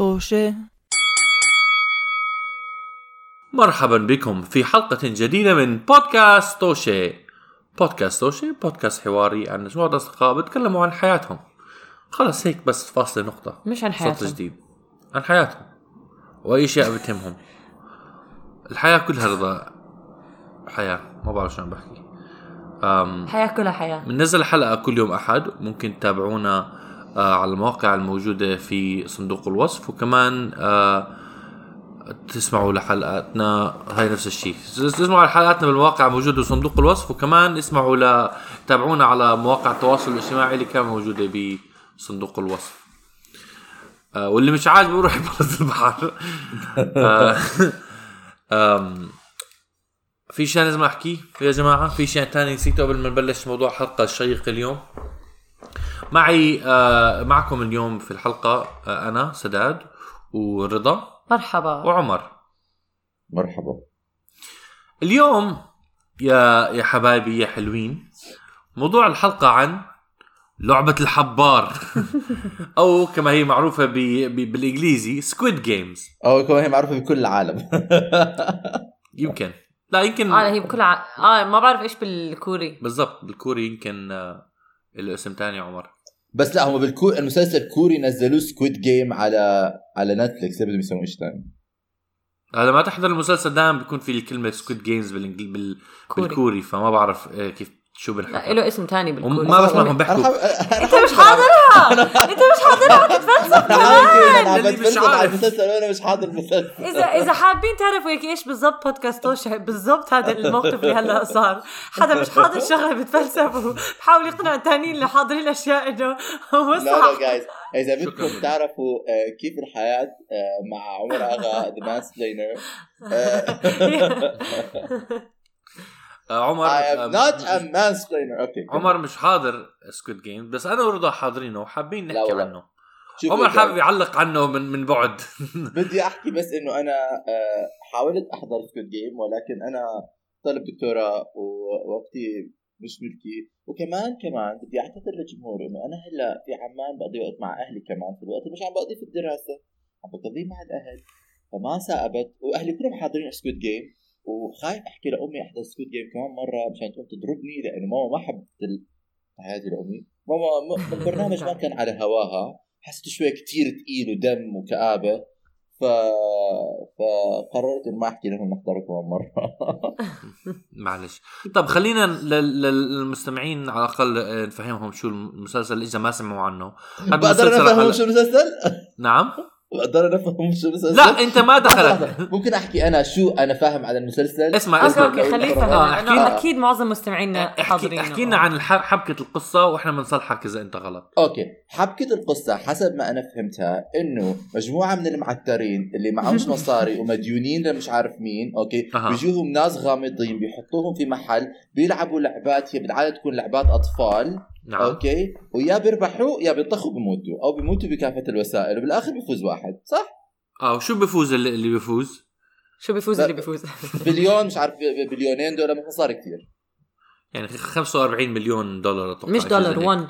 طوشة. مرحبا بكم في حلقة جديدة من بودكاست توشي بودكاست توشي بودكاست حواري عن مجموعة أصدقاء بيتكلموا عن حياتهم. خلص هيك بس فاصلة نقطة. مش عن صوت حياتهم. جديد. عن حياتهم. وأي أشياء بتهمهم الحياة كلها رضا. حياة ما بعرف شو عم بحكي. أم حياة كلها حياة. بننزل حلقة كل يوم أحد. ممكن تتابعونا على المواقع الموجودة في صندوق الوصف وكمان آه تسمعوا لحلقاتنا هاي نفس الشيء. تسمعوا لحلقاتنا بالمواقع الموجودة بصندوق الوصف وكمان اسمعوا ل تابعونا على مواقع التواصل الاجتماعي اللي كان موجودة بصندوق الوصف. آه واللي مش عاجبه يروح يبرز البحر. آه في شيء لازم أحكيه يا جماعة؟ في شيء تاني نسيته قبل ما نبلش موضوع الحلقة الشيق اليوم؟ معي آه معكم اليوم في الحلقة آه أنا سداد ورضا مرحبا. وعمر. مرحبا. اليوم يا يا حبايبي يا حلوين موضوع الحلقة عن لعبة الحبار. أو كما هي معروفة ب... ب... بالإنجليزي Squid Games أو كمان هي معروفة بكل العالم. يمكن. لا يمكن آه هي بكل ع... آه ما بعرف إيش بالكوري. بالضبط بالكوري يمكن آه، له اسم تاني عمر. بس لا هم بالكو المسلسل الكوري نزلوه Squid Game على على Netflix بدهم يسووا شيء ثاني هذا ما تحضر المسلسل دائما بيكون في الكلمة Squid Games بالانجل بال... كوري. بالكوري فما بعرف آه، كيف شو لا بنحكي له اسم تاني بالكوري. ما بسمعهم بيحكوا. أنت مش أنت مش حاضرها بتتفلسف كمان أنا مش على عارف. المسلسل وأنا مش حاضر المسلسل اذا إذا حابين تعرفوا هيك إيش بالضبط بودكاست توشة بالضبط هذا الموقف اللي هلأ صار. حدا مش حاضر شغلة بتفلسف وبحاول يقنع الثانيين اللي حاضرين أشياء إنه هو لا لا صح. جايز إذا. بدكم تعرفوا آه، كيف الحياة آه، مع عمر أغا the mansplainer عمر I آه، am not a mansplainer. okay عمر مش حاضر Squid Game بس أنا ورضا حاضرينه وحابين نحكي. عنه. عمر حابب يعلق عنه من من بعد. بدي أحكي بس إنه أنا آه، حاولت أحضر Squid Game ولكن أنا طالب دكتوراه ووقتي مش ملكي. وكمان كمان بدي أعتذر للجمهور إنه أنا هلأ في عمان بقضي وقت مع أهلي كمان. في الوقت مش عم بقضيه في الدراسة. عم بقضيه مع الأهل. فما ثاقبت وأهلي كلهم حاضرين Squid Game وخايف أحكي لأمي احضر Squid Game كمان مرة مشان تقوم تضربني لأنه ماما ما حبت ال- حياتي لأمي. ماما م- البرنامج ما كان على هواها. حسيت شوي كتير ثقيل ودم وكآبة. ف... فقررت إنه ما أحكي لهم نحضره كمان مره معلش. طب خلينا لل- لل- للمستمعين على الأقل آه، نفهمهم شو المسلسل إذا ما سمعوا عنه. بقدر على- شو المسلسل؟ نعم. بقدر افهم شو المسلسل؟ لا أنت ما لحظة. ممكن أحكي أنا شو أنا فاهم على المسلسل؟ اسمع اسمع. okay خليه أحكي. أكيد معظم مستمعينا حاضرين. إحكي لنا عن الح- حبكة القصة وإحنا بنصلحك إذا أنت غلط. okay. حبكة القصة حسب ما أنا فهمتها إنه مجموعة من المعترين اللي معهمش مصاري ومديونين لمش عارف مين okay. بيجوهم ناس غامضين بيحطوهم في محل بيلعبوا لعبات هي بالعادة تكون لعبات أطفال. نعم okay ويا بيربحوا يا بينطخوا بيموتوا أو بيموتوا بكافة الوسائل وبالآخر بيفوز واحد صح؟ آه وشو بيفوز اللي, اللي بيفوز شو بيفوز. اللي بيفوز بليون مش عارف بليونين دول مصاري كثير يعني 45 مليون دولار أتوقع مش دولار هيك. 1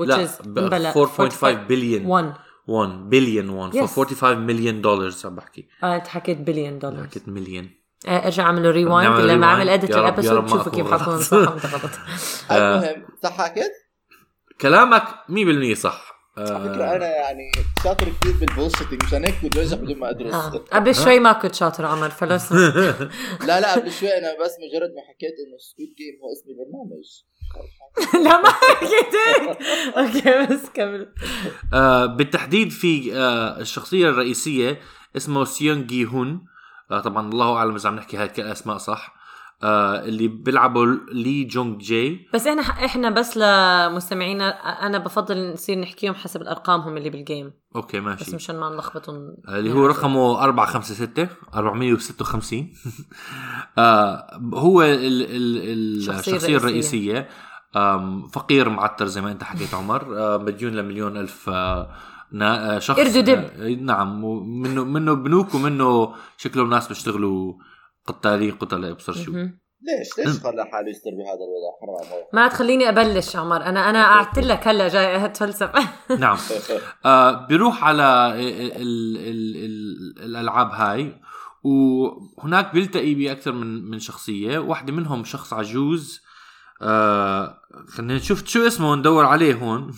which لا is ب- بلا 4.5 بليون 1 1 بليون 1 Yes. 45 مليون دولار عم بحكي آه انت حكيت بليون دولار حكيت مليون آه، ارجع اعمل ريوايند لما. اعمل اديت الابيسود أكون كيف. حكون صح غلط آه. المهم صح حكيت؟ كلامك 100% صح. على آه، فكرة أنا يعني شاطر كثير بالبولشيتنج مشان هيك كنت بنجح بدون ما أدرس. آه. قبل شوي ما كنت شاطر عمر فلو سمحت. لا لا قبل شوي أنا بس مجرد ما حكيت إنه سكوت جيم هو اسم البرنامج. لا ما حكيت هيك. okay بس كمل. آه، بالتحديد في آه، الشخصية الرئيسية اسمه سيون جي هون آه، طبعا الله أعلم إذا عم نحكي هاي الاسماء صح. آه، اللي بيلعبوا لي جونج جاي. بس إحنا إحنا بس لمستمعينا أنا بفضل نصير نحكيهم حسب الأرقامهم اللي بال game okay بس ماشي مشان ما نلخبطهم. اللي هو رقمه 456 456 آه هو ال ال الشخصية الشخصية الرئيسية. الرئيسية. آم، فقير معتر زي ما أنت حكيت عمر. آه مديون لمليون ألف آه آه، شخص. قرد. آه، نعم. ومنه منه بنوك ومنه شكلهم ناس بيشتغلوا قتالين قتلاء ابصر شو. ليش؟ ليش خلى حاله يستر بهذا الوضع؟ حرام والله. ما تخليني أبلش عمر. أنا أنا قعدت لك هلا جاي اتفلسف نعم. آه بيروح على ال ال ال الألعاب هاي وهناك بيلتقي باكثر من من شخصية. واحدة منهم شخص عجوز آه خلينا نشوف شو اسمه ندور عليه هون.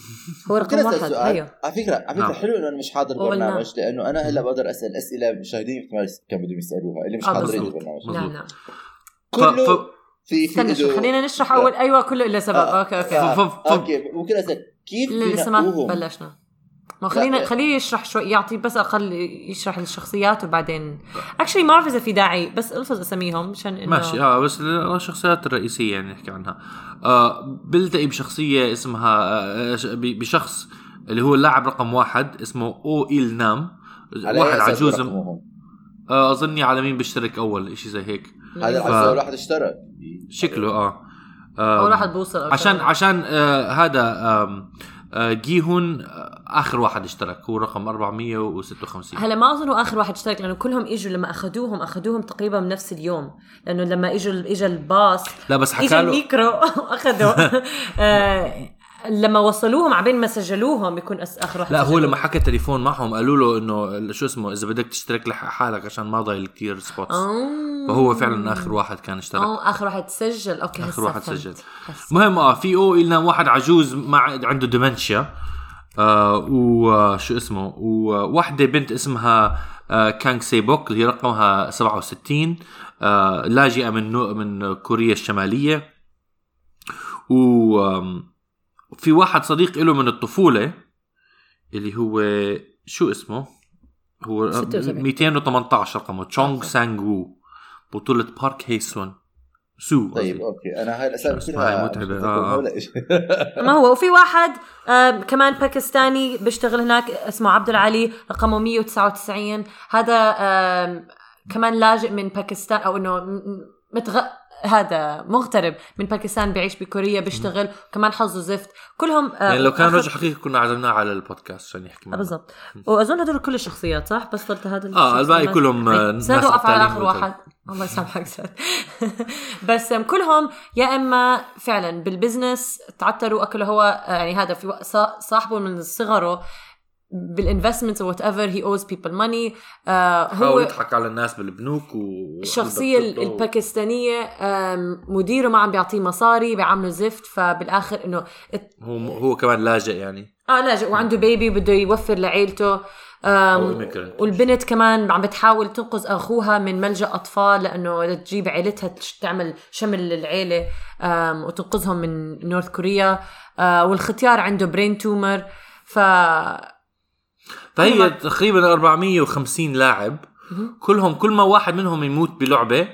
هو رقم واحد. أيوه. على فكرة على فكرة نعم. حلو إنه أنا مش حاضر. البرنامج لأنه أنا هلا بقدر أسأل أسئلة المشاهدين كانوا بدهم يسألوها اللي مش آه، حاضرين. البرنامج. نعم نعم. كله ف- ف- في في استنى شو إله- خلينا نشرح أول. أيوه كله إلا سبب. آه، okay okay. آه، ف- ف- okay ممكن أسأل كيف لسه ما بلشنا. ما خلينا. خليه يشرح شوي يعطي بس أقل يشرح الشخصيات وبعدين. actually ما بعرف إذا في داعي بس ألفظ اساميهم عشان انه ماشي آه بس الشخصيات الرئيسية يعني نحكي عنها. آه بيلتقي بشخصية اسمها آه بشخص اللي هو اللاعب رقم واحد اسمه أو إيل نام. واحد أساس عجوز؟ آه أظني على مين بيشترك أول شيء زي هيك. هذا ف- أساس واحد اشترك. شكله آه, آه أول واحد بوصل عشان. عشان آه هذا آه جيهون آه آخر واحد اشترك هو رقم 456 هلا ما أظن هو آخر واحد اشترك لأنه كلهم إجوا لما اخذوهم اخذوهم تقريبا بنفس اليوم. لأنه لما إجوا اجى الباص لا بس حكى له الميكرو وأخذوا. آه لما وصلوهم عبين ما سجلوهم يكون آخر لا هو. لما حكى تليفون معهم قالوا له إنه شو اسمه إذا بدك تشترك لحالك عشان ما ضايل كتير spots آه. فهو فعلا آخر واحد كان اشترك آه آخر واحد سجل okay آخر واحد فهمت. سجل. المهم آه في أو إلنا واحد عجوز مع عنده dementia آه وشو اسمه وواحدة بنت اسمها آه كانغ سيبوك اللي رقمها 67 آه لاجئة من نو- من كوريا الشمالية و آم، في واحد صديق له من الطفولة اللي هو شو اسمه؟ هو 76. 218 رقمه تشونغ سانغ وو بطولة بارك هيسون سو طيب. okay أنا هاي الأسئلة اسمها كلها متعبة. مش آه. ما هو وفي واحد آه كمان باكستاني بيشتغل هناك اسمه عبد العلي رقمه 199 هذا آه كمان لاجئ من باكستان أو إنه متغ... هذا مغترب من باكستان بيعيش بكوريا بيشتغل كمان حظه زفت. كلهم آه يعني لو كان رجل حقيقي كنا عزمناه على البودكاست عشان يحكي معنا. بالضبط. وأظن هدول كل الشخصيات صح؟ بس ضلت هذا آه الباقي. كلهم آه، ناس وقف على آخر. واحد. الله يسامحك sad بس كلهم يا إما فعلا بالبزنس تعتروا اكلوا هو آه، يعني هذا في صاحبه من صغره بال investment whatever he owes people money هو يضحك على الناس بالبنوك و الشخصية ال- الباكستانية آم، مديره ما عم بيعطيه مصاري بيعامله زفت فبالآخر إنه هو هو كمان لاجئ يعني. آه لاجئ وعنده baby بده يوفر لعيلته. والبنت كمان عم بتحاول تنقذ أخوها من ملجأ أطفال لأنه تجيب عيلتها تعمل شمل للعيلة وتنقذهم من North Korea آه والختيار عنده brain tumor ف فهي كلهم- تقريبا 450 لاعب. كلهم كل ما واحد منهم يموت بلعبة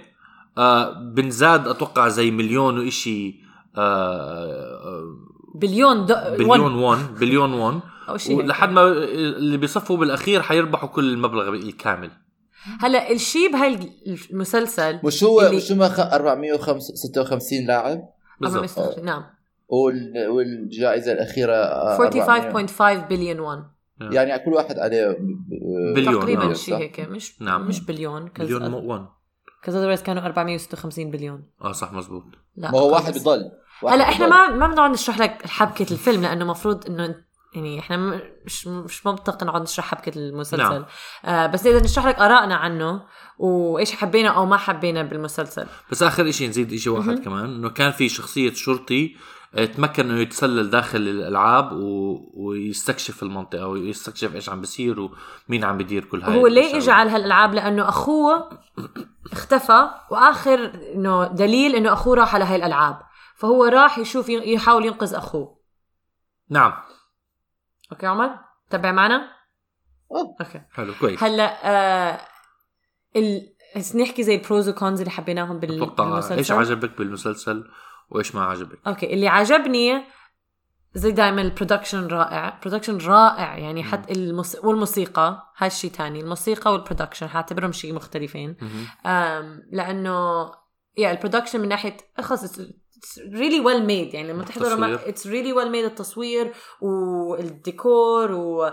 آه بنزاد أتوقع زي مليون وإشي آه بليون دو... بليون وون بليون وون أو شيء هيك. لحد ما اللي بيصفوا بالأخير حيربحوا كل المبلغ الكامل. هلا الشيء بهاي المسلسل مش هو اللي- مش هم 456 لاعب؟ بالضبط. نعم. وال- والجائزة الأخيرة آه، 400. 45.5 بليون وون يعني كل واحد عليه ب- بليون، تقريبا آه. شيء؟ هيك مش نعم. مش بليون مليون وون كذا كانوا 456 بليون آه صح مزبوط لا ما هو. واحد بضل هلا إحنا. ما ما بنقعد نشرح لك حبكة الفيلم لأنه المفروض إنه يعني إحنا مش مش منطق نقعد نشرح حبكة المسلسل نعم. آه بس نقدر نشرح لك آرائنا عنه وإيش حبينا أو ما حبينا بالمسلسل بس آخر شيء نزيد شيء واحد كمان إنه كان في شخصية شرطي آه، تمكن إنه يتسلل داخل الألعاب و... ويستكشف المنطقة ويستكشف إيش عم بيصير ومين عم بيدير كل هاي هو ليه. اجى على هالألعاب؟ لأنه أخوه اختفى وآخر إنه دليل إنه أخوه راح على هاي الألعاب. فهو راح يشوف يحاول ينقذ أخوه. نعم. okay عمر؟ تبع معنا؟ آه. أوكي. حلو كويس. هلأ آه ال... نحكي زي ال pros وال cons اللي حبيناهم بال... أتوقع بالمسلسل إيش عجبك بالمسلسل؟ وإيش ما عجبك. أوكي اللي عجبني زي دائما ال production رائع. production رائع يعني حتى الموس... والموسيقى هالشي تاني الموسيقى وال production حاعتبرهم شيء مختلفين. أم لأنه يا ال production من ناحية خلص really well made يعني لما تحضروا. it's really well made التصوير والديكور و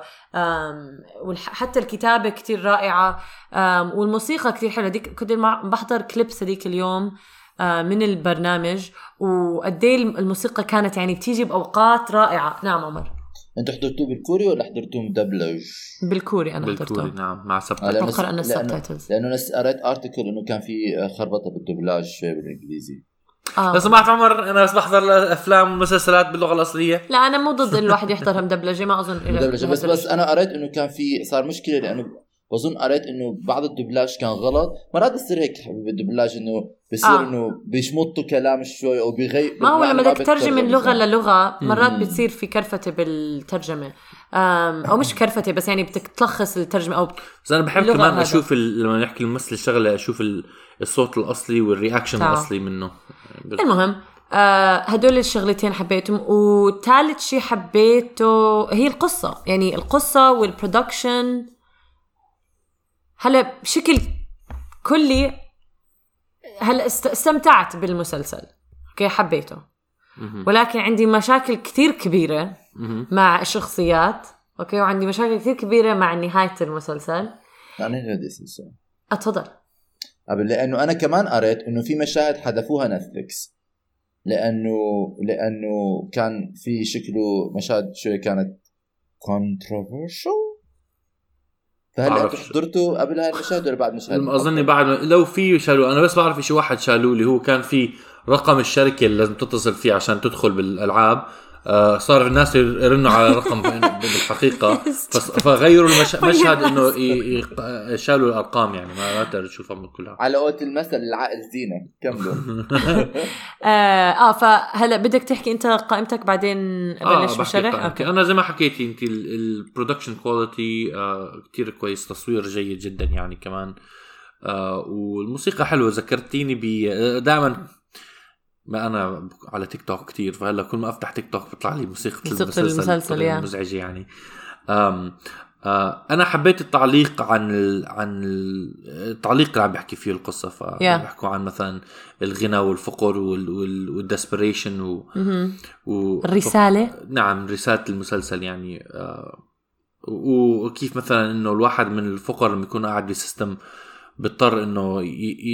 وحتى الكتابة كتير رائعة. والموسيقى كتير حلوة. ديك كنت بحضر clips هذيك اليوم. من البرنامج وقد إيه الموسيقى كانت يعني بتيجي بأوقات رائعة. نعم عمر. أنتوا حضرتوه بالكوري ولا حضرتوه مدبلج؟ بالكوري أنا بالكوري حضرته. نعم مع آه، subtitle لأنه بقرا أنا ال subtitles لأنه نس قريت article إنه كان في خربطة بالدبلاج بالإنجليزي. آه. لو سمحت عمر أنا بس بحضر أفلام ومسلسلات باللغة الأصلية. لا أنا مو ضد الواحد يحضرها مدبلجة ما أظن مدبلجة بس بس أنا قريت إنه كان في صار مشكلة لأنه بظن قريت إنه بعض الدبلاج كان غلط مرات بتصير هيك بالدبلاج إنه بصير آه. إنه بيشمطوا كلام شوي أو بيغير ما هو لما بدك تترجم من لغة. للغة مرات. بتصير في كرفتة بالترجمة أو مش كرفتة بس يعني بدك تلخص الترجمة أو بس أنا بحب كمان هذا. أشوف ال... لما نحكي الممثل شغله أشوف ال... الصوت الأصلي وال reaction. الأصلي منه المهم آه هدول الشغلتين حبيتهم وثالث شيء حبيته هي القصة يعني القصة وال production هلا بشكل كلي هلا است- استمتعت بالمسلسل. okay حبيته. ولكن عندي مشاكل كثير كبيرة مهم. مع الشخصيات. okay وعندي مشاكل كثير كبيرة مع نهاية المسلسل. أنا بدي أسأل أتفضل. قبل لأنه أنا كمان قريت إنه في مشاهد حذفوها نتفليكس لأنه لأنه كان في شكله مشاهد شوي كانت controversial. فهل أنتم بعرفش. حضرتوا قبل هاي المشاهد ولا بعد مشاهد؟ أظني بعد ما- لو في شالوه أنا بس بعرف شيء واحد شالوه اللي هو كان في رقم الشركة اللي لازم تتصل فيه عشان تدخل بالألعاب صار الناس يرنوا على رقم بالحقيقة فغيروا المش- المشهد. انه شالوا الأرقام يعني ما تقدر تشوفها كلها. على قولة المثل العقل زينة. كملوا آه, آه فهلا بدك تحكي أنت قائمتك بعدين آه، بلش بالشرح طبعاً. okay. أنا زي ما حكيتي أنت ال production quality كتير كويس تصوير جيد جدا يعني كمان. آه والموسيقى حلوة ذكرتيني ب دائما ما أنا على تيك توك كتير فهلأ كل ما أفتح تيك توك بيطلع لي موسيقى, المسلسل المسلسل، يا. مزعجه يعني آم آه أنا حبيت التعليق عن ال عن ال- التعليق اللي عم بحكي فيه القصة فبحكوا عن مثلا الغنى والفقر وال وال وال desperation و, مهم. و الرسالة نعم رسالة المسلسل يعني آه وكيف مثلا إنه الواحد من الفقر لما يكون قاعد ب system بيضطر إنه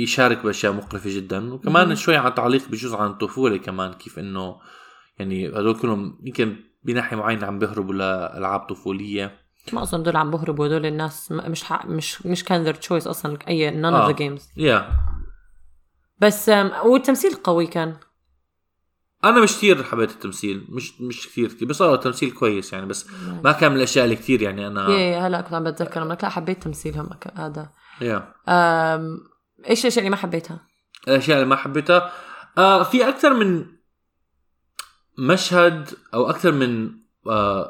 يشارك بأشياء مقرفة جدا. وكمان. شوي عن تعليق بجزء عن الطفولة كمان كيف إنه يعني هذول كلهم يمكن بناحية معينة عم بيهربوا لألعاب طفولية. ما أظن دول عم بهربوا دول الناس مش ح... مش مش كان their choice أصلا أي آه. of the games. يا بس والتمثيل قوي كان. أنا مش كثير حبيت التمثيل مش مش كثير كثير بس آه التمثيل كويس يعني بس ما كان من الأشياء اللي كثير يعني أنا يا هلا كنت عم بتذكر لا حبيت تمثيلهم هذا. يا إيش الأشياء اللي ما حبيتها؟ الأشياء اللي ما حبيتها آه في أكثر من مشهد أو أكثر من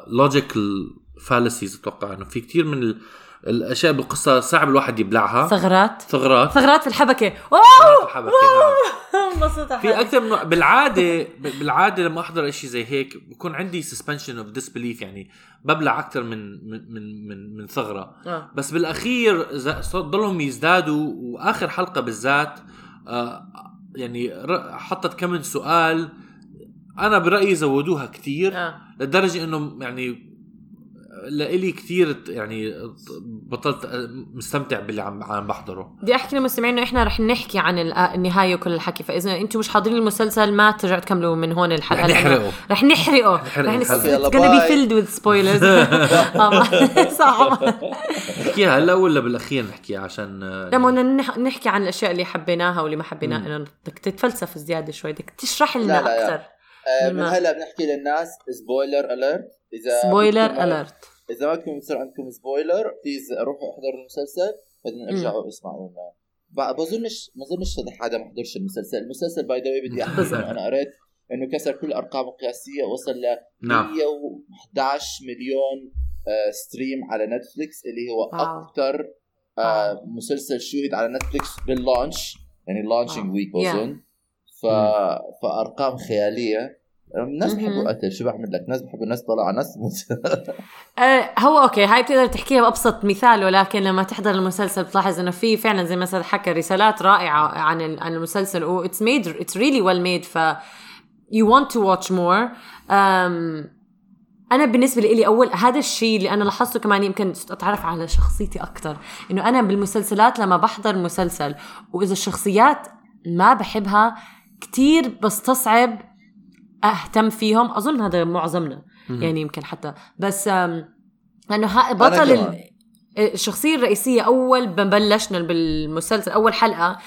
logical fallacies أتوقع إنه في كثير من ال- الأشياء بالقصة صعب الواحد يبلعها. ثغرات؟ ثغرات. ثغرات في الحبكة. واو! الحبكة، نعم. انبسطت في أكثر من بالعادة بالعادة لما أحضر شيء زي هيك بكون عندي suspension of disbelief يعني ببلع أكثر من من من من, من ثغرة آه. بس بالأخير ضلهم يزدادوا وآخر حلقة بالذات آه، يعني حطت كم سؤال أنا برأيي زودوها كثير آه. لدرجة إنه يعني لإلي كثير يعني بطلت مستمتع باللي عم عم بحضره. بدي أحكي للمستمعين إنه إحنا رح نحكي عن ال- النهاية وكل الحكي. فإذا أنتم مش حاضرين المسلسل ما ترجعوا تكملوا من هون الحلقة. رح نحرقه. رح نحرقه. نحرق رح it's gonna be باي. filled with spoilers. آه، صح. نحكيها هلا ولا بالأخير نحكيها عشان آه، بدنا نح- نحكي عن الأشياء اللي حبيناها واللي ما حبيناها. إنه بدك تتفلسف زيادة شوي بدك تشرح لنا لا، لا، لا. أكثر. آه، من. هلا بنحكي للناس spoiler alert إذا spoiler alert إذا ما كنتم يصير عندكم spoiler please روحوا احضروا المسلسل بعدين ارجعوا اسمعوا بظنش ما بظنش حدا ما حضرش المسلسل. المسلسل by the بدي أحكي. إنه أنا قريت إنه كسر كل الارقام القياسيه وصل ل نعم. 111 مليون آه، stream على نتفليكس اللي هو. أكثر آه، مسلسل شوهد على نتفليكس بال launch. يعني launching واو. week. بظن ف... فأرقام خيالية. الناس. بحبوا قتل شو بعمل لك ناس بحبوا الناس طلع ناس آه هو okay هاي بتقدر تحكيها بأبسط مثال ولكن لما تحضر المسلسل بتلاحظ إنه في فعلا زي ما سيد حكى رسالات رائعة عن عن المسلسل و it's made it's really well made ف want to watch more um, أنا بالنسبة لي اول هذا الشيء اللي أنا لاحظته كمان يمكن أتعرف على شخصيتي أكثر إنه أنا بالمسلسلات لما بحضر مسلسل وإذا الشخصيات ما بحبها كتير بستصعب أهتم فيهم. أظن هذا معظمنا. يعني يمكن حتى. بس ها بطل الشخصية الرئيسية أول ما بلشنا بالمسلسل أول حلقة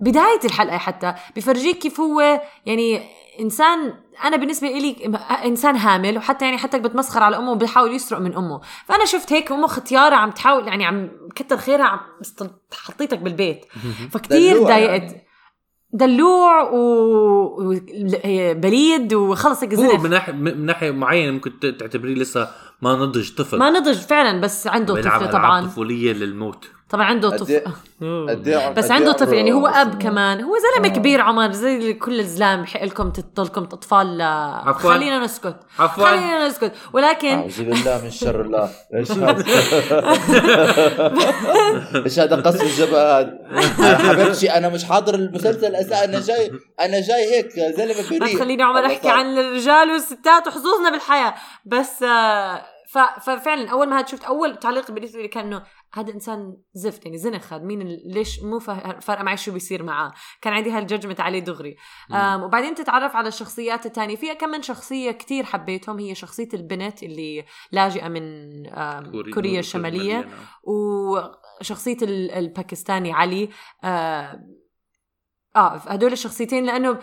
بداية الحلقة حتى بفرجيك كيف هو يعني إنسان أنا بالنسبة لي إنسان هامل وحتى يعني حتى بتمسخر على أمه وبيحاول يسرق من أمه. فأنا شفت هيك أمه ختيارة عم تحاول يعني عم كتر خيرها عم حطيتك بالبيت. فكتير دلوع ضايقت. يعني. دلوع وبليد وخلص هيك هو من ناحيه من ناحية معينة ممكن تعتبريه لسه ما نضج طفل. ما نضج فعلا بس عنده طفل طبعا. طفولية للموت. طبعا عنده قد طفل قد عم- بس عنده طفل يعني هو أب؟ كمان هو زلمة آه. كبير عمر زي كل الزلام بحق لكم تضلكم اطفال عفواً. خلينا نسكت عفواً. خلينا نسكت ولكن أعوذ بالله من شر الله إيش هذا؟ إيش هذا قصف الجبهة هذا؟ حبيبتي أنا مش حاضر المسلسل أساسا أنا جاي أنا جاي هيك زلمة ما بريء تخليني عمر أحكي. عن الرجال والستات وحظوظنا بالحياة بس آه، ففعلا أول ما هاد شفت أول تعليق بالنسبة لي كان إنه هذا إنسان زفت يعني زنخ هذا مين ليش مو فا- فارقة معي شو بيصير معاه؟ كان عندي هال judgment عليه دغري. وبعدين تتعرف على الشخصيات الثانية فيها كمان شخصية كتير حبيتهم. هي شخصية البنت اللي لاجئة من آم، كوري- كوريا الشمالية. نعم. وشخصية ال- الباكستاني علي. آه, آه هدول الشخصيتين لأنه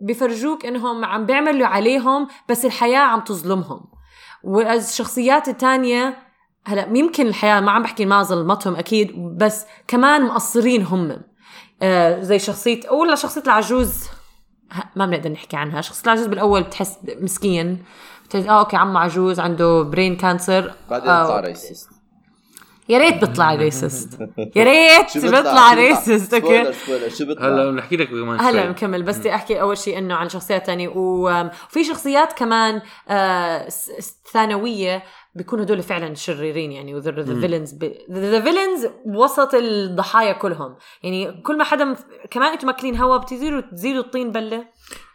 بفرجوك إنهم عم بيعملوا عليهم بس الحياة عم تظلمهم. والشخصيات الثانية هلا يمكن الحياة ما عم بحكي ما ظلمتهم أكيد بس كمان مقصرين هم. آه زي شخصية اول شخصية العجوز. ما بنقدر نحكي عنها. شخصية العجوز بالأول بتحس مسكين. بتحس آه okay عمه عجوز عنده brain cancer بعدين آه، طلع racist يا ريت بيطلع racist يا ريت بيطلع؟ racist okay؟ هلا بنحكي لك كمان هلا شوي. نكمل بس بدي أحكي أول شيء إنه عن شخصيات تانية. و- وفي شخصيات كمان آه، ثانوية بيكونوا هدول فعلا شريرين يعني the villains the villains وسط الضحايا كلهم. يعني كل ما حدا مف- كمان أنتم ماكلين هوا بتصيروا تزيدوا الطين بلة.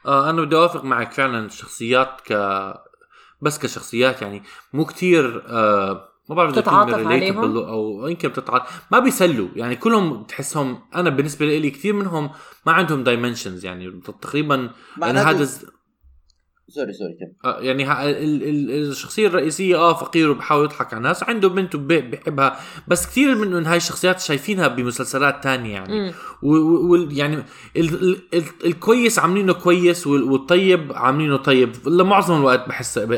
آه أنا بدي أوافق معك فعلا الشخصيات ك بس كشخصيات يعني مو كتير آه ما بعرف إذا بتتعاطف عليهم؟ أو يمكن بتتعاطف. ما بيسلوا يعني كلهم بتحسهم أنا بالنسبة لي كثير منهم ما عندهم dimensions يعني تقريبا يعني معناته- هذا sorry sorry كم آه، يعني ها- ال- ال- الشخصية الرئيسية آه فقير وبحاول يضحك على الناس عنده بنت بحبها بس كثير من من هاي الشخصيات شايفينها بمسلسلات تانية يعني. مم. و- و- وال يعني ال ال ال الكويس عاملينه كويس وال- والطيب عاملينه طيب. لمعظم الوقت بحس ب-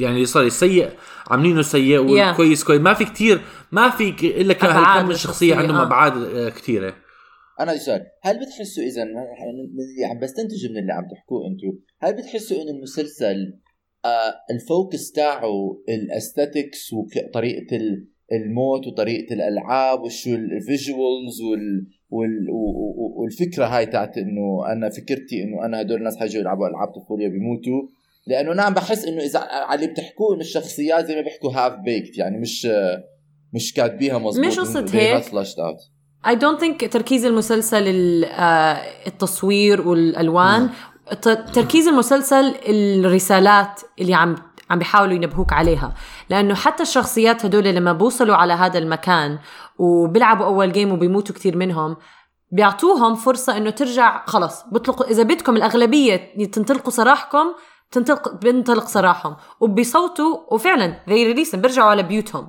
يعني صار السيء عاملينه سيء والكويس كويس. ما في كتير ما في ك- إلا كم من شخصيه الشخصية، عندهم آه. أبعاد آه، كثيرة. أنا سؤال. هل بتحسوا إذا من اللي عم بستنتج من اللي عم تحكوه أنتم هل بتحسوا انه المسلسل آه ال focus تاعه ال aesthetics وطريقه ال- الموت وطريقة الألعاب وشو ال visuals وال وال والفكرة هاي تاعت إنه أنا فكرتي إنه أنا هدول الناس حيجوا يلعبوا ألعاب طفولية بيموتوا. لأنه أنا عم بحس إنه إذا على اللي بتحكوه إنه الشخصيات زي ما بيحكوا half baked يعني مش مش كاتبيها مظبوط. مش they هيك. I don't think تركيز المسلسل ال- آه، التصوير والألوان ت- تركيز المسلسل الرسالات اللي عم عم بيحاولوا ينبهوك عليها. لأنه حتى الشخصيات هدول لما بوصلوا على هذا المكان وبيلعبوا أول جيم وبيموتوا كثير منهم بيعطوهم فرصة إنه ترجع خلص بيطلقوا إذا بدكم الأغلبية تنطلقوا سراحكم تنطلق بينطلق سراحهم. وبيصوتوا وفعلا they release بيرجعوا على بيوتهم.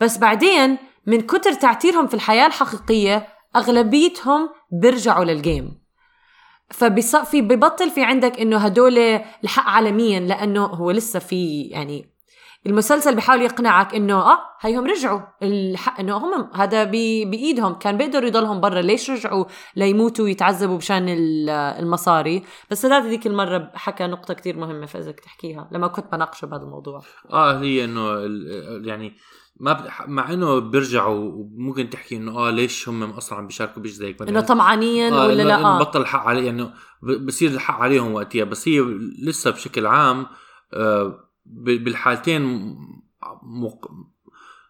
بس بعدين من كتر تعتيرهم في الحياة الحقيقية أغلبيتهم بيرجعوا للجيم فبيصفي ببطل في عندك إنه هدول الحق عالميا لأنه هو لسه في يعني المسلسل بيحاول يقنعك إنه آه هيهم رجعوا. الحق إنه هم هذا بإيدهم. كان بيقدروا يضلهم برا. ليش رجعوا؟ ليموتوا ويتعذبوا بشان ال- المصاري. بس سداد هذيك المرة حكى نقطة كتير مهمة فإذا تحكيها لما كنت بناقشه بهذا الموضوع. آه هي إنه يعني ما ب... مع إنه بيرجعوا وممكن تحكي إنه آه ليش هم أصلا عم بيشاركوا بيش زيك إنه طمعانين آه ولا لا؟ آه. بطل الحق عليه يعني بصير الحق عليهم وقتها بس هي لسه بشكل عام آه بالحالتين مق...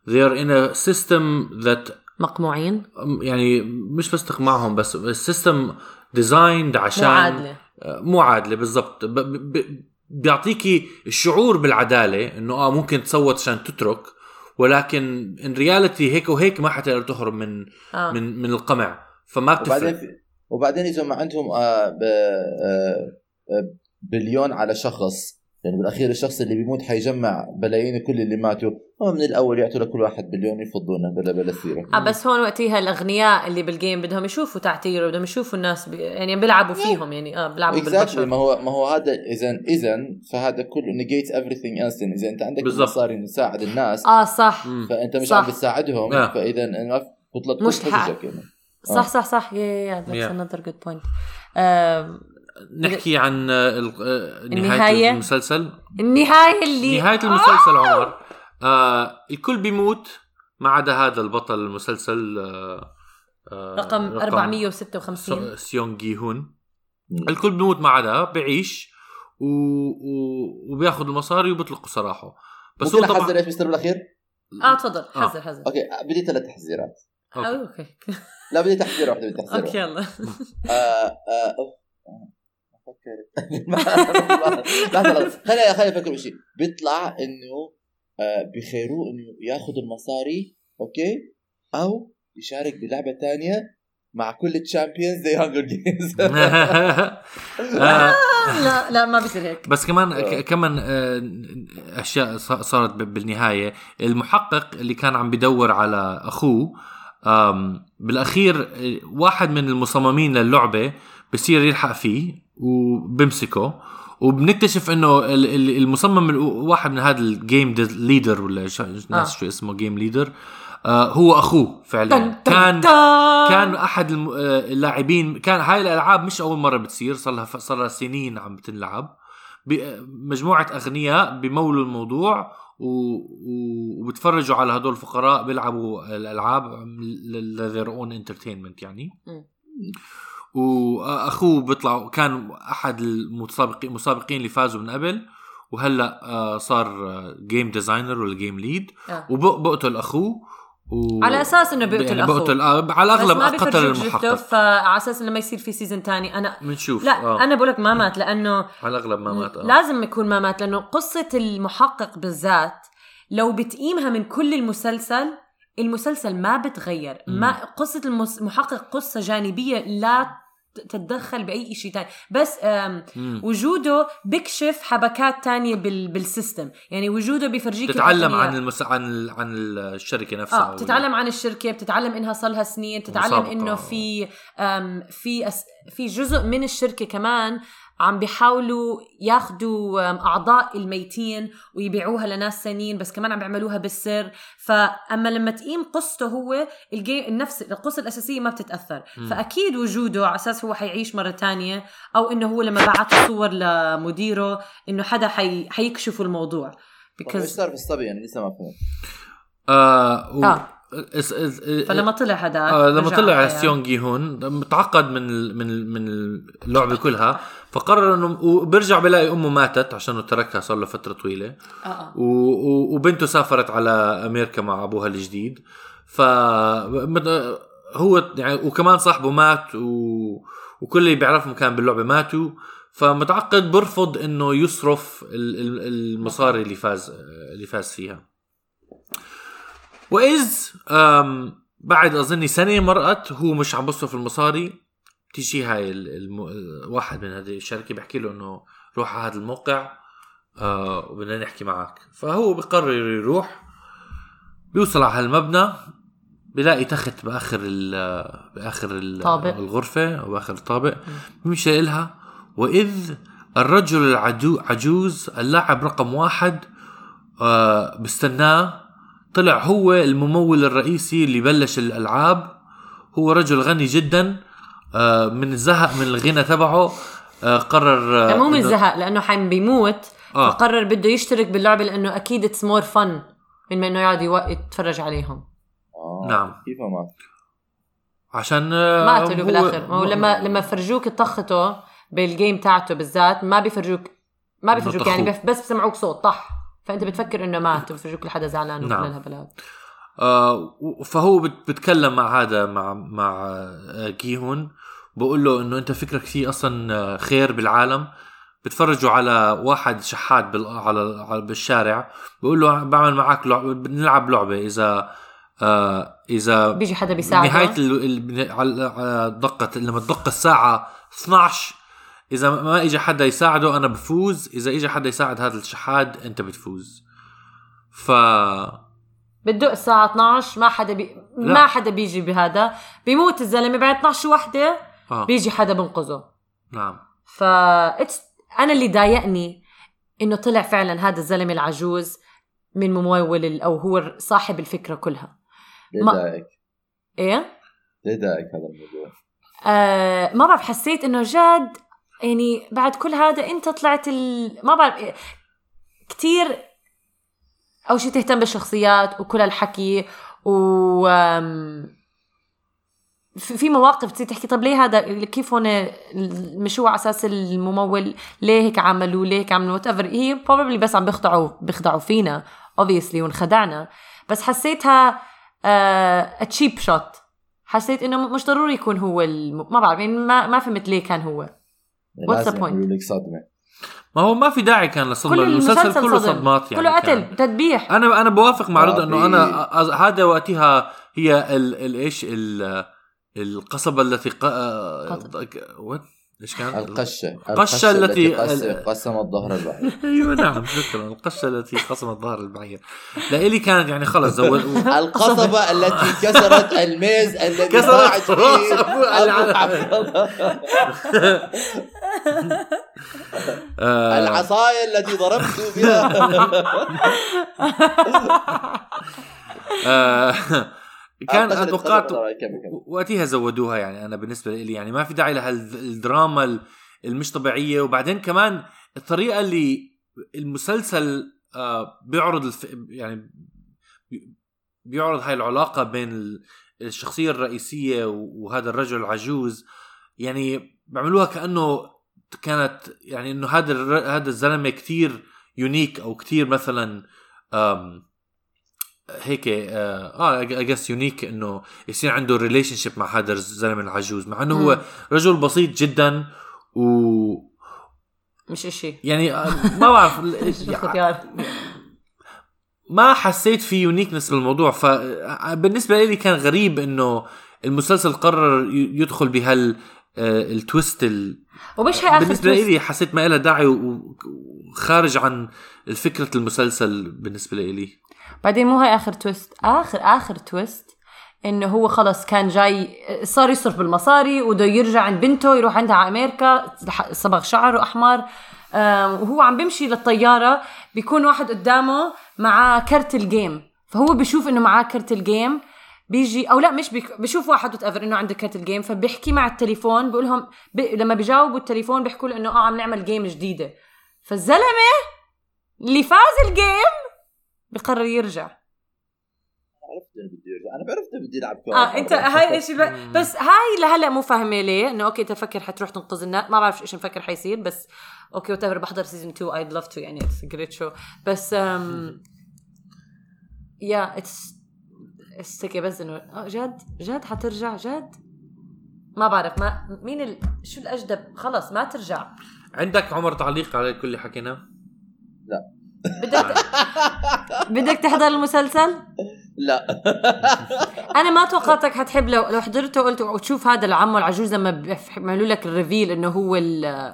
they are in a system that مقموعين؟ يعني مش بس تقمعهم بس ال system designed عشان مو عادلة. آه، مو عادلة بالضبط. ب... ب... بيعطيكي الشعور بالعدالة إنه آه ممكن تصوت عشان تترك ولكن in reality هيك وهيك ما حتقدر تهرب من آه. من من القمع فما وبعدين بتفرق في وبعدين إذا ما عندهم آه ب- آه آه بليون على شخص يعني بالأخير الشخص اللي بيموت حيجمع بلايين كل اللي ماتوا هم من الأول يعطوا لكل واحد بليون يفضونه بلا بلا سيرة آه بس هون وقتها الأغنياء اللي بال game بدهم يشوفوا تعتير بدهم يشوفوا الناس بي يعني بيلعبوا فيهم يعني آه بيلعبوا exactly بالبشر ما هو ما هو هذا اذا اذا فهذا كله negates everything else إذا أنت عندك. مصاري تساعد الناس آه صح مم. فأنت مش صح. عم بتساعدهم آه. في- بطلت مش كل حق. حججك يعني. آه. صح صح صح يا يا that's. another good point نحكي عن آه، آه، النهاية؟ نهايه المسلسل النهاية اللي نهاية المسلسل عمر آه الكل بيموت ما عدا هذا البطل المسلسل آه آه رقم 456 سو- سيونغ جي هون. الكل بيموت ما عدا بيعيش و... و... وبياخذ المصاري وبيطلقوا سراحه بس ممكن هو أحزر طبعا إيش بيصير بالأخير؟ آه تفضل آه. حزر حزر okay بدي ثلاث تحزيرات okay. آه، okay لا بدي تحزير واحدة بدي تحزير okay يلا آه، آه،. آه،. لحظه لحظه خليني خليني أفكر بشيء بيطلع إنه آه، بخيروه إنه ياخذ المصاري okay؟ أو يشارك بلعبة تانية مع كل ال champions زي Hunger Games لا لا ما بصير هيك. بس كمان آه. ك- كمان آه، أشياء صارت بالنهاية. المحقق اللي كان عم بدور على أخوه بالأخير واحد من المصممين للعبة بصير يلحق فيه وبمسكه وبنكتشف إنه ال- ال- المصمم ال- واحد من هذا ال game leader ولا شو- ناس آه. شو اسمه game leader هو أخوه فعليا كان. كان أحد آه، اللاعبين كان هاي الألعاب مش أول مرة بتصير صار لها صار لها سنين عم بتنلعب ب- مجموعة أغنياء بمولوا الموضوع. وبتفرجوا على هدول الفقراء بيلعبوا الألعاب ل their own entertainment يعني. وأخوه بيطلع كان أحد المتسابقين المسابقين اللي فازوا من قبل وهلأ آه، صار جيم ديزاينر ولا جيم ليد آه. وبقتل أخوه و... على أساس إنه بيقتل يعني أخوه بقتل آه، على الأغلب ما قتل المحقق فعلى أساس لما يصير في season تاني أنا بنشوف لا آه. أنا بقول لك ما مات لأنه على الأغلب ما مات آه. لازم يكون ما مات لأنه قصة المحقق بالذات لو بتقيمها من كل المسلسل المسلسل ما بتغير. ما قصة المس- المحقق قصة جانبية لا تتدخل بأي شيء تاني بس. وجوده بيكشف حبكات تانية بال بال system يعني وجوده بيفرجيك تتعلم. عن المس... عن ال... عن الشركة نفسها آه بتتعلم عن الشركة بتتعلم إنها صار لها سنين بتتعلم. إنه في في أس في جزء من الشركة كمان عم بيحاولوا ياخذوا أم، أعضاء الميتين ويبيعوها لناس ثانيين بس كمان عم بيعملوها بالسر فأما لما تقيم قصته هو ال game نفس القصة الأساسية ما بتتأثر مم. فأكيد وجوده على أساس هو حيعيش مرة تانية أو إنه هو لما بعت الصور لمديره إنه حدا حي حيكشفوا الموضوع طب إيش صار بالصبي يعني لسه ما فهمت آه, و... آه. اس... اس... فلما طلع هداك آه لما طلع الحياة. سيون جي هون متعقد من. من. من اللعبة كلها فقرر إنه وبرجع بلاقي أمه ماتت عشان تركها صار له فترة طويلة و... و... وبنته سافرت على أمريكا مع أبوها الجديد ف هو يعني وكمان صاحبه مات و... وكل اللي بيعرفهم كان باللعبة ماتوا فمتعقد برفض إنه يصرف ال- ال- المصاري اللي فاز اللي فاز فيها وإذ بعد أظني سنة مرقت هو مش عم بصرف المصاري. تيجي هاي ال- الم... واحد من هذه الشركة بيحكي له إنه روح على هذا الموقع آه وبدنا نحكي معك. فهو بقرر يروح بيوصل على هالمبنى بلاقي تخت بآخر ال بآخر ال طابق. الغرفة أو بآخر الطابق. بيمشي لها وإذ الرجل العجو عجوز اللاعب رقم واحد آه بستناه طلع هو الممول الرئيسي اللي بلش الألعاب هو رجل غني جدا آه من الزهق من الغنى تبعه آه قرر آه مو من إنه- زهق لأنه حين بيموت آه. فقرر بده يشترك باللعبة لأنه أكيد it's more fun من ما إنه يقعد يتفرج عليهم آه. نعم. كيف ما عشان ما قتلوا هو- بالآخر ما هو لما لما فرجوك طخته بال game تاعته بالذات ما بيفرجوك ما بيفرجوك يعني بس بسمعوك صوت طح فأنت بتفكر إنه مات بفرجوك لحدا زعلان نعم. وكل الهبلات آه فهو بت- بتكلم مع هذا مع مع آه، جيهون بقول له إنه أنت فكرك في أصلا آه، خير بالعالم. بتفرجوا على واحد شحات بال على على- بالشارع بقول له بعمل معك لعبة بنلعب لعبة إذا آه إذا بيجي حدا بيساعده؟ نهاية ال... ال... على على دقه لما تدق الساعة 12 إذا ما اجى حدا يساعده أنا بفوز إذا اجى حدا يساعد هذا الشحاد أنت بتفوز ف بتدق الساعة 12 ما حدا بي... لا. ما حدا بيجي بهذا بيموت الزلمة بعد 12 وحدة آه. بيجي حدا بنقذه نعم ف. أنا اللي ضايقني إنه طلع فعلا هذا الزلمة العجوز من ممول ال- أو هو صاحب الفكرة كلها ليه ما- دايك؟ إيه ليه دايك هذا الموضوع؟ آه ما بعرف حسيت إنه جد يعني بعد كل هذا انت طلعت ال... ما بعرف كتير اول شيء تهتم بالشخصيات وكل هالحكي و في مواقف تصير تحكي طب ليه هذا؟ كيف هون المشروع على أساس الممول؟ ليه هيك عملوا ليه هيك عملوا whatever he probably بس عم بيخدعوا بيخدعوا فينا obviously وانخدعنا. بس حسيتها cheap shot حسيت إنه مش ضروري يكون هو الم... ما بعرف يعني ما ما فهمت ليه كان هو. لازم point? يعملوا لك صدمة. ما هو ما في داعي كان لصدمة. كل المسلسل كله صدم. صدمات يعني كله. قتل تذبيح. أنا أنا بوافق مع رضا إنه أنا هذا وقتها هي ال ال إيش؟ ال القصبة التي ق... وات إيش كان؟ القشة. القشة التي- قس- ال- قسمت ظهر البعير. أيوه نعم شكرا. القشة التي قصمت ظهر البعير. لإلي كانت يعني خلص. زود القصبة التي كسرت الميز الذي كسرت فيه عبد الله. آه، العصاية التي ضربت بها. آه، كان قتلت- توقعت قتلت- كمل- كمل. وقتها زودوها يعني أنا بالنسبة لي يعني ما في داعي لهالدراما ال- المش طبيعية وبعدين كمان الطريقة اللي المسلسل آه، بيعرض الف... يعني بي- بيعرض هاي العلاقة بين ال- الشخصية الرئيسية وهذا الرجل العجوز يعني بيعملوها كأنه كانت يعني إنه هذا هذا الزلمة كتير unique أو كتير مثلا هيك آه I guess unique إنه يصير عنده relationship مع هذا الزلمه العجوز مع إنه هو. رجل بسيط جدا و مش إشي يعني آه، ما بعرف الختيار ما حسيت في uniqueness بالموضوع فبالنسبه لي كان غريب إنه المسلسل قرر يدخل بهال آه، ال twist ال... ومش هي آخر بالنسبة. لي حسيت ما لها داعي وخارج عن الفكرة المسلسل بالنسبة لي بعدين مو هاي آخر twist اخر آخر twist إنه هو خلص كان جاي صار يصرف بالمصاري وده يرجع عند بنته يروح عندها على أمريكا صبغ شعره أحمر. وهو عم بيمشي للطيارة بيكون واحد قدامه معاه كرت ال game فهو بيشوف إنه معاه كرت ال game بيجي أو لا مش بيك... بيشوف واحد what إنه عنده كرت ال game فبيحكي مع التليفون بقول لهم ب... لما بيجاوبوا التليفون بيحكوا له إنه آه عم نعمل game جديدة. فالزلمة اللي فاز ال game بقرر يرجع. عرفت إنه بده يرجع. أنا بعرفت انه بده يلعب كورة. آه أنت هاي إيش الب... بس هاي لهلا مو فاهمة ليه. إنه okay تفكر حتروح تنقذ الناس ما بعرف إيش مفكر حيصير بس okay whatever بحضر season 2 I'd love to يعني it's great show بس um, yeah it's it's بس إنه آه، جد؟ جد حترجع؟ جد؟ ما بعرف. ما مين ال... شو الأجدب؟ خلص ما ترجع. عندك عمر تعليق على كل اللي حكيناه؟ بدك بدك تحضر المسلسل؟ لا. أنا ما توقعتك حتحب لو لو حضرته وقلت وتشوف هذا العمو العجوز لما بيعملوا لك الريفيل إنه هو ال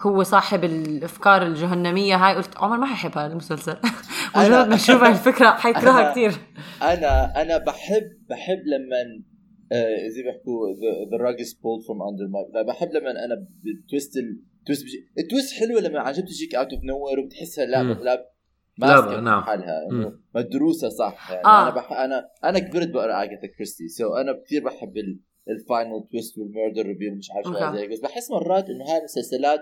هو صاحب الأفكار الجهنمية هاي قلت عمر ما حيحب هذا المسلسل. مجرد ما هاي الفكرة حيكرهها كثير أنا أنا بحب بحب لما آه، زي ما بيحكوا the rug is pulled from under my بحب لما أنا بال twist ال twist بيجي ال twist حلوة لما عن جد بتجيك out of nowhere وبتحسها. لا لا، ماسكة نعم. حالها. انه مدروسة صح يعني آه. أنا بح أنا أنا كبرت بقرأ اجاثا كريستي so أنا كثير بحب ال final twist وال murder reveal مش عارف شو. زي بس بحس مرات إنه هاي المسلسلات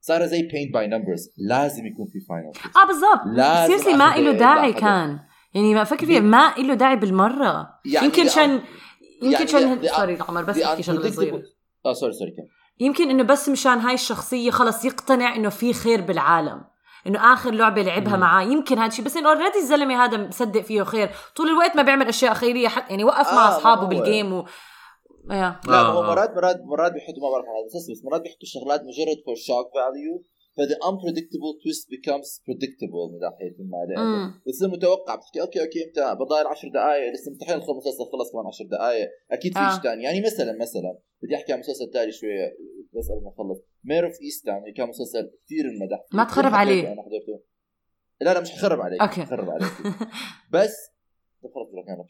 صار زي paint by numbers لازم يكون في final آه بالضبط لازم seriously ما له داعي. كان يعني ما فكر فيها ما له داعي بالمرة يعني يمكن the- شان يمكن يعني شان the- sorry عمر بس أحكي شغلة صغيرة آه sorry sorry كم يمكن إنه بس مشان هاي الشخصية خلص يقتنع إنه في خير بالعالم إنه آخر لعبة لعبها معاه يمكن هذا الشيء بس إنه already الزلمة هذا مصدق فيه خير. طول الوقت ما بيعمل أشياء خيرية حتى يعني وقف آه، مع أصحابه بالجيم و يا لا آه، هو آه. مرات مرات مرات بيحطوا ما بعرف المسلسل بس مرات بيحطوا شغلات مجرد for shock value فذا unpredictable twist becomes predictable. من ناحيه ما لأنه مم. بتصير متوقع. بتحكي okay okay أنت بضاير 10 دقائق لسه مستحيل يخلص المسلسل خلص كمان 10 دقائق أكيد في آه. شيء ثاني يعني مثلا مثلا بدي أحكي عن مسلسل تاني شوية. بس قبل ما أخلص. Mare of Easttown كان مسلسل كثير انمدح فيه. ما تخرب عليه. أنا حضرته. لا لا مش حخرب عليك. okay. مش حخرب عليك. بس خلص لك أنا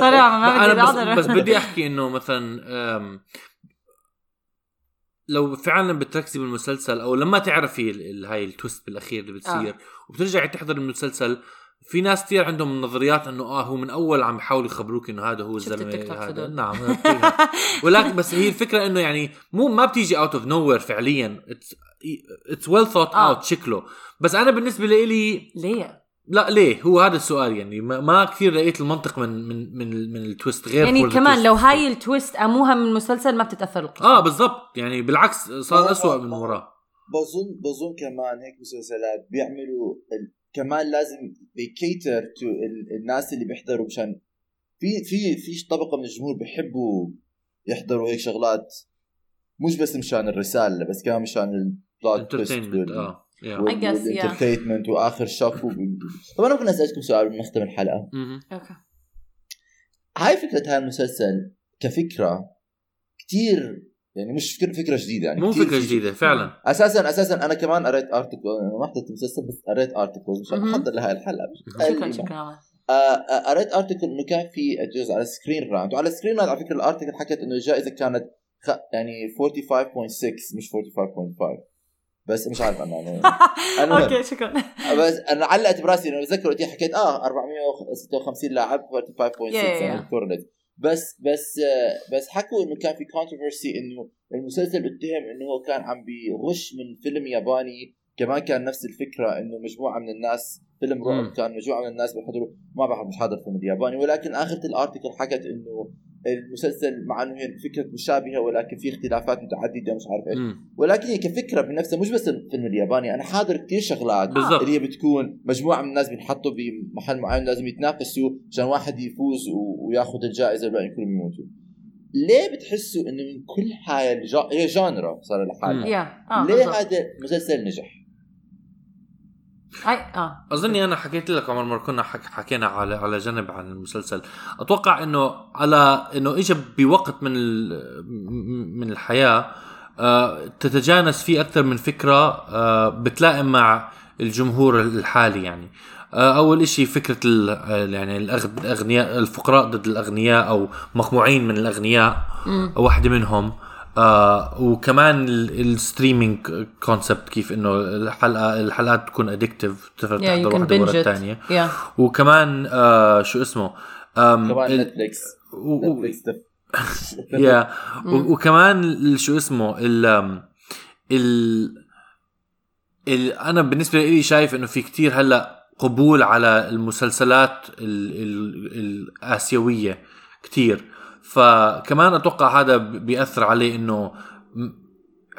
صراحة ما بدي بس, بدي أحكي إنه مثلا لو فعلا بتركزي بالمسلسل أو لما تعرفي ال- ال- هاي ال twist بالأخير اللي بتصير آه. وبترجعي تحضر المسلسل في ناس كثير عندهم نظريات إنه آه هو من أول عم بيحاولوا يخبروك إنه هذا هو الزلمة هذا. نعم ولكن بس هي الفكرة إنه يعني مو ما بتيجي out of nowhere فعليا it's well thought. out شكله بس أنا بالنسبة لي ليه؟ لا ليه؟ هو هذا السؤال يعني. ما, ما كثير لقيت المنطق من من من من ال twist غير يعني كمان twist. لو هاي ال twist قاموها من المسلسل ما بتتأثر القصة آه بالضبط. يعني بالعكس صار أسوأ من وراه. بظن بظن كمان هيك مسلسلات بيعملوا ال... كمان لازم بي cater to ال... الناس اللي بيحضروا مشان في في في طبقة من الجمهور بيحبوا يحضروا هيك شغلات مش بس مشان الرسالة بس كمان مشان ال plot entertainment آه. Yeah. I guess, yeah. و آخر shock طب أنا ممكن اسالكم سؤال ونختم الحلقة. okay هاي فكرة هذا المسلسل كفكرة كتير يعني مش فكره فكرة جديدة يعني مو فكرة جديدة فعلا أساسا أساسا أنا كمان قريت article أنا ما حضرت المسلسل بس قريت article مشان مهم. احضر لهي الحلقة شكرا شكرا عمر. آه، آه، قريت article إنه كان في جزء على Screen Rant وعلى Screen Rant على فكرة ال article حكت إنه الجائزة كانت. يعني 45.6 مش 45.5 بس مش عارف أنا يعني. okay شكرا بس أنا علقت براسي إنه بتذكر وقتها حكيت آه 456 لاعب 45.6 Yeah, yeah, يعني yeah. correlate بس بس آه، بس حكوا إنه كان في controversy إنه المسلسل اتهم إنه هو كان عم بيغش من فيلم ياباني كمان كان نفس الفكرة إنه مجموعة من الناس فيلم رعب. كان مجموعة من الناس بيحضروا ما بعرف مش حاضر فيلم الياباني ولكن آخرة ال article حكت إنه المسلسل مع إنه هي فكرة مشابهة ولكن في اختلافات متعددة مش عارف إيش. ولكن هي كفكرة بنفسها مش بس الفيلم الياباني أنا حاضر كثير شغلات بالضبط. اللي هي بتكون مجموعة من الناس بينحطوا بمحل معين لازم يتنافسوا عشان واحد يفوز و- وياخذ الجائزة والباقيين كلهم يموتوا ليه بتحسوا إنه من كل هاي الجا... هي جانرا صار لحالها يا آه ليه. هذا المسلسل نجح؟ هاي آه. أظني أنا حكيت لك عمر مرة كنا حك- حكينا على على جنب عن المسلسل. أتوقع إنه على إنه اجى بوقت من ال- من الحياة آه، تتجانس فيه أكثر من فكرة آه، بتلائم مع الجمهور الحالي يعني. آه، أول إشي فكرة ال- يعني الأغ- الأغنياء الفقراء ضد الأغنياء أو مقموعين من الأغنياء واحدة منهم. آه وكمان ال streaming concept كيف إنه الحلقة الحلقات تكون addictive تقدر yeah تحضر واحدة ورا الثانية yeah. وكمان آه شو اسمه؟ كمان نتفليكس yeah و- وكمان شو اسمه؟ ال ال ال أنا بالنسبة لي شايف إنه في كتير هلأ قبول على المسلسلات ال ال الآسيوية كتير. فكمان أتوقع هذا بيأثر عليه إنه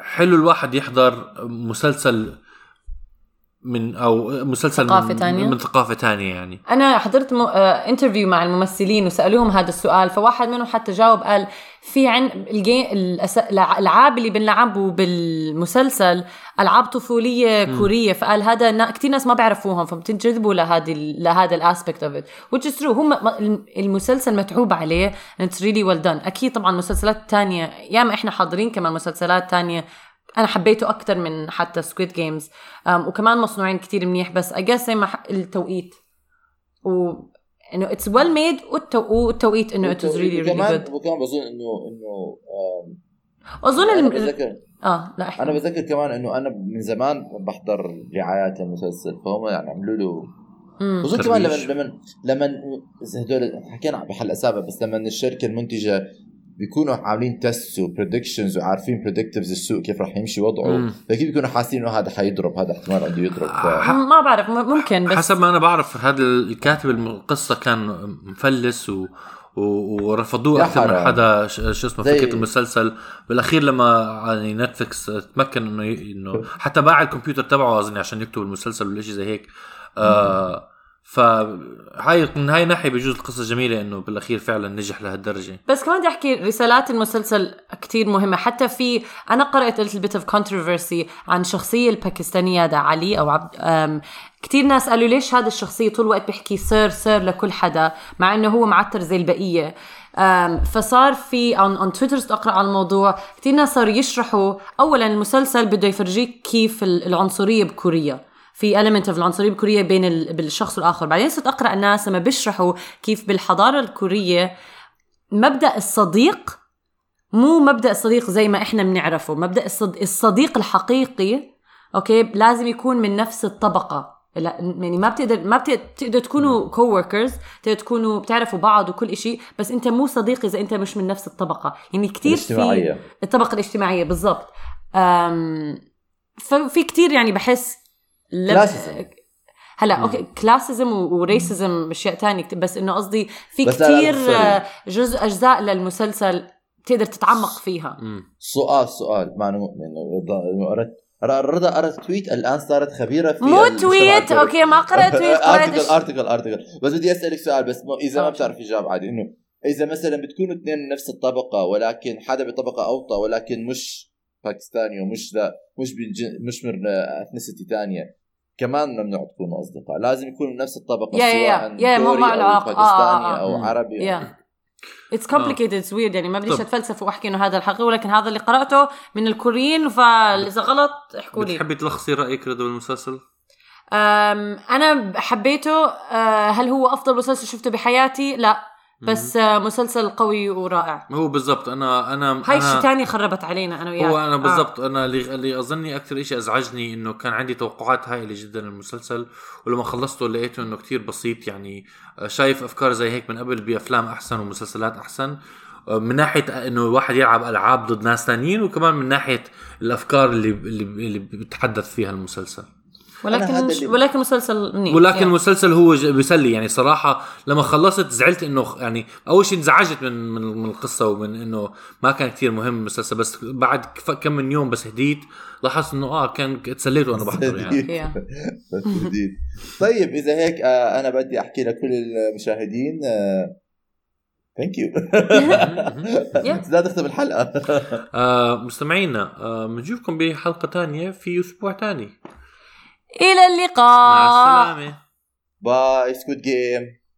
حلو الواحد يحضر مسلسل من أو مسلسل ثقافة من, تانية؟ من ثقافة تانية يعني أنا حضرت م... آه، interview مع الممثلين وسألوهم هذا السؤال فواحد منهم حتى جاوب قال في عن. الألعاب اللي بنلعبوا بالمسلسل ألعاب طفولية كورية فقال هذا نا... كثير ناس ما بيعرفوهم فبتنجذبوا لهذه ال- لهذا ال aspect of it which is true هم المسلسل متعوب عليه and it's really well done. أكيد طبعا مسلسلات تانية ياما إحنا حاضرين كمان مسلسلات تانية. أنا حبيته أكثر من حتى سكويد جيمز وكمان مصنوعين كتير منيح بس I guess زي ما التوقيت. و إنه it's well made والتوقيت إنه it really really good وكمان بظن إنه إنه أظن أنا الم... بتذكر آه لا احكي أنا بتذكر كمان إنه أنا من زمان بحضر رعايات المسلسل فهم يعني عملوا له. بظن كمان لما. لما لما هدول حكينا بحلقة سابقة بس لما الشركة المنتجة بيكونوا عاملين test و predictions وعارفين predictives السوق كيف راح يمشي وضعه. فاكيد بيكونوا حاسين إنه هذا حيضرب هذا احتمال عنده يضرب ف... ح- ما بعرف ممكن بس حسب ما أنا بعرف هذا الكاتب القصة كان مفلس و و- ورفضوه أكثر من. حدا ش- شو اسمه زي- فكرة المسلسل بالأخير لما يعني نتفلكس تمكن إنه ي- إنه حتى باع الكمبيوتر تبعه أظن عشان يكتب المسلسل ولا شيء زي هيك آه فهاي من هاي الناحيه بجوز القصة جميلة إنه بالأخير فعلا نجح لهالدرجة. بس كمان بدي أحكي رسالات المسلسل كتير مهمة. حتى في أنا قرأت little bit of controversy عن شخصية الباكستانية دا علي أو عبد أم، كتير ناس قالوا ليش هذا الشخصية طول الوقت بيحكي سير سير لكل حدا مع إنه هو معتر زي البقية. أم، فصار في on, on تويتر أقرأ عن الموضوع. كتير ناس صاروا يشرحوا. اولا المسلسل بده يفرجيك كيف ال- العنصرية بكوريا. في element of العنصرية الكورية بين ال... بالشخص والآخر بعدين صرت أقرأ الناس لما بيشرحوا كيف بالحضارة الكورية مبدأ الصديق مو مبدأ الصديق زي ما إحنا بنعرفه مبدأ الصد... الصديق الحقيقي okay لازم يكون من نفس الطبقة لا يعني ما بتقدر ما بتقدر, تكونوا coworkers بتقدر تكونوا بتعرفوا بعض وكل إشي بس أنت مو صديق إذا أنت مش من نفس الطبقة يعني كتير في. الطبقة الاجتماعية بالضبط. ففي كتير يعني بحس. classism. هلا okay classism و racism أشياء تانية بس إنه قصدي في كتير سوري. آه، جزء أجزاء للمسلسل تقدر تتعمق فيها مم. سؤال سؤال ما أنا مؤمن قرأت رضا قرأت tweet الآن صارت خبيرة في مو tweet. Okay ما قرأت tweet article article article بس بدي أسألك سؤال بس إذا ما. بتعرف اجابه عادي إنه إذا مثلا بتكونوا اثنين نفس الطبقة ولكن حدا بطبقة أوطى ولكن مش باكستاني ومش ذا مش من جن- مش من ethnicity ثانية كمان ممنوع تكونوا أصدقاء. لازم يكونوا من نفس الطبقة يا- يا- سواء ما أو له علاقة. آه، باكستاني آه، آه. أو مم. عربي. yeah it's complicated. It's weird يعني ما بديش أتفلسف وأحكي إنه هذا الحقيقي ولكن هذا اللي قرأته من الكوريين فاذا غلط احكوا لي. بتحبي تلخصي رأيك رضا بالمسلسل؟ أنا حبيته. أه، هل هو أفضل مسلسل شفته بحياتي؟ لا. بس أه، مسلسل قوي ورائع. هو بالضبط أنا أنا هاي شيء تاني خربت علينا أنا وياك. هو أنا آه. بالضبط أنا اللي اللي أظني أكثر شيء أزعجني إنه كان عندي توقعات هائله جدا للمسلسل ولما خلصته لقيته إنه كتير بسيط يعني آه، شايف أفكار زي هيك من قبل بأفلام أحسن ومسلسلات أحسن. آه، من ناحية إنه الواحد يلعب ألعاب ضد ناس ثانيين وكمان من ناحية الأفكار اللي اللي, اللي بيتحدث فيها المسلسل. ولكن ولكن مسلسل منيح ولكن يا. المسلسل هو ج- بيسلي. يعني صراحة لما خلصت زعلت إنه يعني أول شيء انزعجت من من من القصة ومن إنه ما كان كتير مهم المسلسل. بس بعد كم من يوم بس هديت لاحظت إنه آه كان تسليت وأنا بحضر يعني. طيب إذا هيك آه، أنا بدي أحكي لكل المشاهدين thank you. لا تختم الحلقة. آه مستمعينا آه بنشوفكم بحلقة تانية في أسبوع تاني. إلى اللقاء. مع السلامة. Bye Squid Game